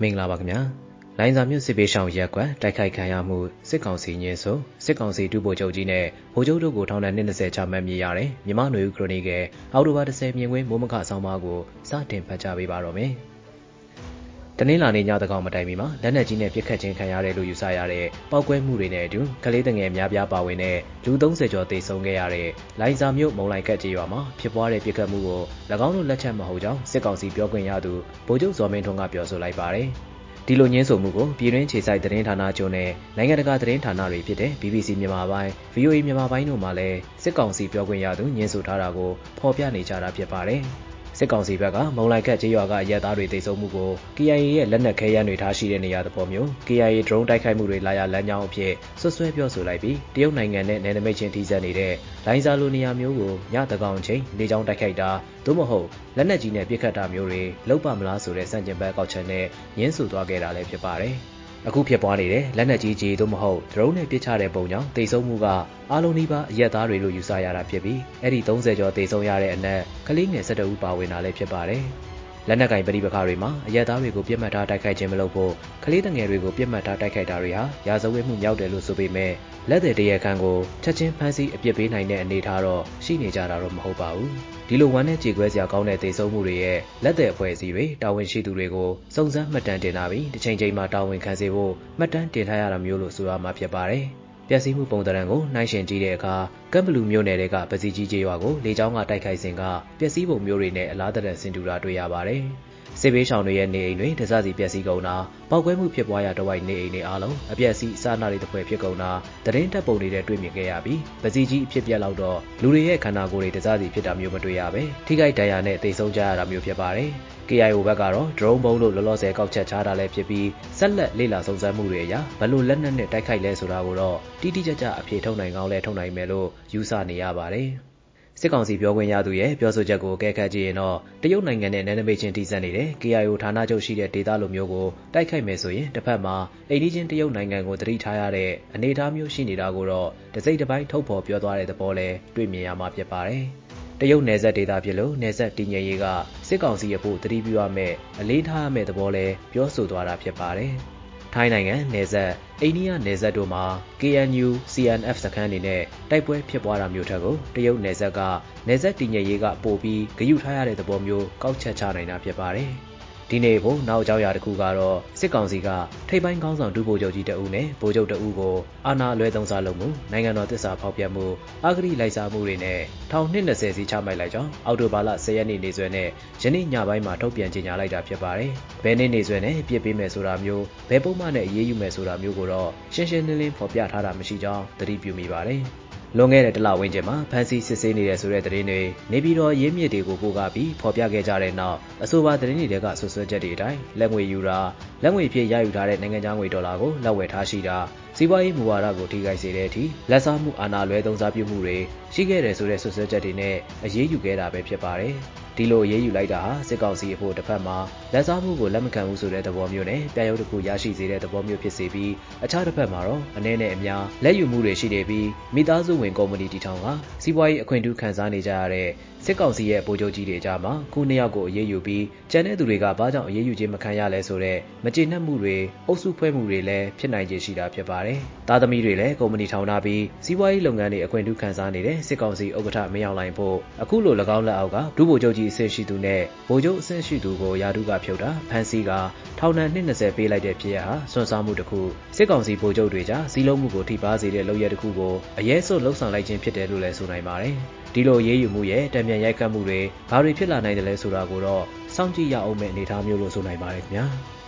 မင်္ဂလာပါခင်ဗျာလိုင်ဇာမြို့စစ်ပေးရှောင်ရက်ကွက်တိုက်ခိုက်ခံရမှုစစ်ကောင်စီညင်းဆိုစစ်ကောင်စီဒုဗိုလ်ချုပ်ကြီးနဲ့ဗိုလ်ချုပ်တို့ကိုထောင်ဒဏ်20ချမှတ်မြင်ရတဲ့မြမနွေဦးခရိုနီကယ်အောက်တိုဘာ10မြင်ကွင်းမိုးမခဆောင်းပါးကိုစတင်ဖတ်ကြားပေးပါတော့မယ် တနင်္လာနေ့ညတကောင်မတိုင်မီမှာ လက်နက်ကြီးနဲ့ ပစ်ခတ်ခြင်းခံရတယ်လို့ ယူဆရတဲ့ ပောက်ကွဲမှုတွေနဲ့အတူ ကလေးတငယ်များပြားပါဝင်တဲ့ လူ30ကျော် သေဆုံးခဲ့ရတဲ့ လိုင်ဇာမြို့ မုံလိုင်ကတ်ကြီးရွာမှာ ဖြစ်ပွားတဲ့ ပစ်ခတ်မှုကို၎င်းတို့လက်ချက်မဟုတ်ကြောင်း စစ်ကောင်စီပြောခွင့်ရသူ ဗိုလ်ချုပ်ဇော်မင်းထွန်းက ပြောဆိုလိုက်ပါတယ်။ဒီလိုညင်းဆိုမှုကို ပြည်တွင်းခြေဆိုင်သတင်းဌာနချုပ်နဲ့ နိုင်ငံတကာ သတင်းဌာနတွေဖြစ်တဲ့ BBC မြန်မာပိုင်း VOA မြန်မာပိုင်းတို့မှလည်း စစ်ကောင်စီပြောခွင့်ရသူညင်းဆိုထားတာကို ဖော်ပြနေကြတာ ဖြစ်ပါတယ်။ စစ်ကောင်စီဘက်က မုံလိုက်ခတ်ကျေးရွာကရဲသားတွေတိုက်ဆုံမှုကို KIA ရဲ့ လက်နက်ခဲယမ်းတွေ ထားရှိတဲ့ နေရာသဘောမျိုး KIA drone တိုက်ခိုက်မှုတွေ လာရလမ်းကြောင်းအဖြစ်ဆွဆွဲပြောဆိုလိုက်ပြီး တရုတ်နိုင်ငံနဲ့ နယ်နိမိတ်ချင်း ထိစပ်နေတဲ့ လိုင်ဇာလို နေရာမျိုးကိုညတကောင်ချိန် လေကြောင်းတိုက်ခိုက်တာ သို့မဟုတ် လက်နက်ကြီးနဲ့ ပစ်ခတ်တာမျိုးတွေ လုပ်ပါမလားဆိုတဲ့စံကျင်ဘက် ကောက်ချက်နဲ့ညှင်းဆိုသွားခဲ့တာလည်း ဖြစ်ပါတယ်။ အခုဖြစ်ပွားနေတဲ့လက်နက်ကြီးကြီးသို့မဟုတ်ဒရုန်းနဲ့ပစ်ချတဲ့ပုံကြောင့်တိတ်ဆုံးမှုကအားလုံးဒီပါအရက်သားတွေလို့ယူဆရတာဖြစ်ပြီးအဲ့ဒီ30ကျော်တိတ်ဆုံးရတဲ့အနက်ကလေးငယ်17ဦးပါဝင်တာလည်းဖြစ်ပါတယ်။ လက်နက်ကင်ပဋိပက္ခတွေမှာအရက်သားတွေကိုပြစ်မှတ်ထားတိုက်ခိုက်ခြင်းမလုပ်ဖို့ကလေးငယ်တွေကိုပြစ်မှတ်ထားတိုက်ခိုက်တာတွေဟာရာဇဝတ်မှုမြောက်တယ်လို့ဆိုပေမဲ့လက်သည်တရခန့်ကိုချက်ချင်းဖမ်းဆီးအပြစ်ပေးနိုင်တဲ့အနေအထားတော့ရှိနေကြတာတော့မဟုတ်ပါဘူးဒီလိုဝမ်းနဲ့ကြေခွဲစရာကောင်းတဲ့ဒေဆုံးမှုတွေရဲ့လက်သည်အဖွဲ့အစည်းတွေတာဝန်ရှိသူတွေကိုစုံစမ်းမှတ်တမ်းတင်လာပြီးတစ်ချိန်ချိန်မှာတာဝန်ခံစေဖို့မှတ်တမ်းတင်ထားရတာမျိုးလို့ဆိုရမှာဖြစ်ပါတယ် ပျက်စီးမှုပုံသဏ္ဍာန်ကိုနှိုင်းယှဉ်ကြည့်တဲ့အခါကမ်ဘလူမြို့နယ်ကပစီကြီးကျေးရွာကို လေကြောင်းက တိုက်ခိုက်စဉ်က ပျက်စီးပုံမျိုးတွေနဲ့ အလားတရဆင်တူတာ တွေ့ရပါတယ်။ စစ်ဘေးရှောင်တွေရဲ့ နေအိမ်တွေ တစစီ ပျက်စီးကုန်တာ ပောက်ကွဲမှုဖြစ်ပွားရာ တဝိုက် နေအိမ်တွေအားလုံး အပျက်စီး အစနာတွေတစ်ဖွဲ့ဖြစ်ကုန်တာတရင်တက်ပုံတွေနဲ့တွေ့မြင်ခဲ့ရပြီးပစီကြီး အဖြစ်ပြက်လောက်တော့ လူတွေရဲ့ ခန္ဓာကိုယ်တွေ တစစီဖြစ်တာမျိုး မတွေ့ရပဲထိခိုက်ဒဏ်ရာနဲ့တိတ်ဆုံးကြရတာမျိုး ဖြစ်ပါတယ် KIO ဘက်ကတော့ drone ဘုံလို့ လောလောဆယ် ကောက်ချက်ချတာလည်းဖြစ်ပြီး ဆက်လက် လေ့လာစုံစမ်းမှုတွေအရဘလို့လက်နက်နဲ့ တိုက်ခိုက်လဲဆိုတာကိုတော့ တိတိကျကျ အဖြေထုတ်နိုင်ကောင်းလဲထုတ်နိုင်မယ်လို့ ယူဆနေရပါတယ်။ စစ်ကောင်စီပြောခွင့်ရသူရဲ့ ပြောဆိုချက်ကိုကဲခတ်ကြည့်ရင်တော့ တရုတ်နိုင်ငံနဲ့ နယ်နိမိတ်ချင်း ထိစပ်နေတဲ့ KIO ဌာနချုပ်ရှိတဲ့ ဒေသလိုမျိုးကို တိုက်ခိုက်မယ်ဆိုရင်တစ်ဖက်မှာ အိန္ဒိချင်း တရုတ်နိုင်ငံကိုတတိထားရတဲ့ အနေအထားမျိုး ရှိနေတာကိုတော့ တစိမ့်တစ်ပိုင်း ထုတ်ဖော်ပြောသွားတဲ့သဘောလဲတွေ့မြင်ရမှာ ဖြစ်ပါတယ်။တရုတ်နယ်စပ်ဒေသဖြစ်လို့ နယ်စပ်တည်ငြိမ်ရေးက စစ်ကောင်စီအဖို့တတိပြုရမယ့် အလေးထားရမယ့်သဘောလဲပြောဆိုသွားတာ ဖြစ်ပါတယ်။ ထိုင်းနိုင်ငံနယ်စပ် အိန္ဒိယနယ်စပ်တို့မှာ KNU CNF စခန်းတွေနဲ့ တိုက်ပွဲဖြစ်ပွားတာမျိုးထက်ကို တရုတ်နယ်စပ်က နယ်စပ်တည်ငြိမ်ရေးက ပိုပြီး ဂရုထားရတဲ့သဘောမျိုး ကောက်ချက်ချနိုင်တာ ဖြစ်ပါတယ်။ ဒီနေ့ဘုံနောက်အကြောင်းအရာတစ်ခုကတော့စစ်ကောင်စီကထိပ်ပိုင်းခေါင်းဆောင်ဒုဗိုလ်ချုပ်ကြီးတအုပ်နဲ့ဗိုလ်ချုပ်တအုပ်ကိုအာဏာလွဲသုံးစားလုပ်မှုနိုင်ငံတော်တစ္ဆာဖောက်ပြမှုအဂတိလိုက်စားမှုတွေနဲ့ထောင်နှစ်20စီချမှတ်လိုက်ကြောင်းအော်တိုဘာလ10ရက်နေ့နေ့စွဲနဲ့ယနေ့ညပိုင်းမှာထုတ်ပြန်ကြေညာလိုက်တာဖြစ်ပါတယ်။ဘယ်နေ့နေ့စွဲနဲ့ပြစ်ပေးမယ်ဆိုတာမျိုးဘယ်ပုံမှန်နဲ့အရေးယူမယ်ဆိုတာမျိုးကိုတော့ရှင်းရှင်းလင်းလင်းဖော်ပြထားတာမရှိကြောင်းသတိပြုမိပါတယ်။ လွန်ခဲ့တဲ့တလဝန်းကျင်မှာ ဖမ်းဆီးစစ်ဆေးနေတဲ့ဆိုတဲ့သတင်းတွေ နေပြည်တော်ရင်းမြစ်တွေကိုပို့ကားပြီး ဖော်ပြခဲ့ကြတဲ့နောက် အဆိုပါသတင်းတွေကဆွဆွဲချက်တွေအတိုင်းလက်ငွေယူတာလက်ငွေဖြည့်ရယူထားတဲ့ နိုင်ငံခြားငွေ ဒေါ်လာကိုလက်ဝယ်ထားရှိတာ စီးပွားရေးမူဝါဒကို ထိခိုက်စေတဲ့အထိလက်စားမှု အာဏာလွဲသုံးစားပြုမှုတွေ ရှိခဲ့တယ်ဆိုတဲ့ဆွဆွဲချက်တွေနဲ့ အရေးယူခဲ့တာပဲ ဖြစ်ပါတယ်။ ဒီလို အရေးယူလိုက်တာဟာ စစ်ကောင်စီအဖို့တစ်ဖက်မှာလက်စားမှုကို လက်မခံဘူးဆိုတဲ့ သဘောမျိုးနဲ့ ပြရုပ်တစ်ခု ရရှိစေတဲ့ သဘောမျိုးဖြစ်စေပြီး အခြားတစ်ဖက်မှာတော့ အနေနဲ့အများလက်ယူမှုတွေ ရှိနေပြီး မိသားစုဝင် ကုမ္ပဏီတီထောင်ကစီးပွားရေး အခွင့်အရေးခံစားနေကြရတဲ့ စစ်ကောင်စီရဲ့ ဗိုလ်ချုပ်ကြီးတွေကြားမှာခုနှစ်ယောက်ကို အရေးယူပြီး ကျန်တဲ့သူတွေက ဘာကြောင့် အရေးယူခြင်း မခံရလဲဆိုတော့မကျေနပ်မှုတွေ အုပ်စုဖွဲ့မှုတွေလည်း ဖြစ်နိုင်ခြေရှိတာ ဖြစ်ပါတယ်။သားသမီးတွေလည်း ကုမ္ပဏီထောင်ထားပြီး စီးပွားရေးလုပ်ငန်းတွေ အခွင့်အရေးခံစားနေတဲ့ စစ်ကောင်စီဥက္ကဋ္ဌ မင်းအောင်လှိုင်ဖို့ အခုလို၎င်းလက်အောက်က ဒုဗိုလ်ချုပ်ကြီးအဆင့်ရှိသူနဲ့ ဗိုလ်ချုပ်အဆင့်ရှိသူကိုယာတုကဖြုတ်တာ ဖမ်းဆီးကထောင်ဒဏ်220ပေးလိုက်တဲ့ဖြစ်ရဟာ စွန့်စားမှုတစ်ခု စစ်ကောင်စီဗိုလ်ချုပ်တွေကြားစီးလုံးမှုကို ထိပါစေတဲ့ လုပ်ရတစ်ခုကို အရေးစွတ်လှုပ်ဆောင်လိုက်ခြင်းဖြစ်တယ်လို့လည်း ဆိုနိုင်ပါတယ် ဒီလိုရေးယူမှုရဲ့တံပြန်ရိုက်ခတ်မှုတွေ ဘာတွေဖြစ်လာနိုင်တယ်လဲဆိုတာကိုတော့ စောင့်ကြည့်ရအောင်မယ့် အနေအထားမျိုးလို့ ဆိုနိုင်ပါတယ်ခင်ဗျာ။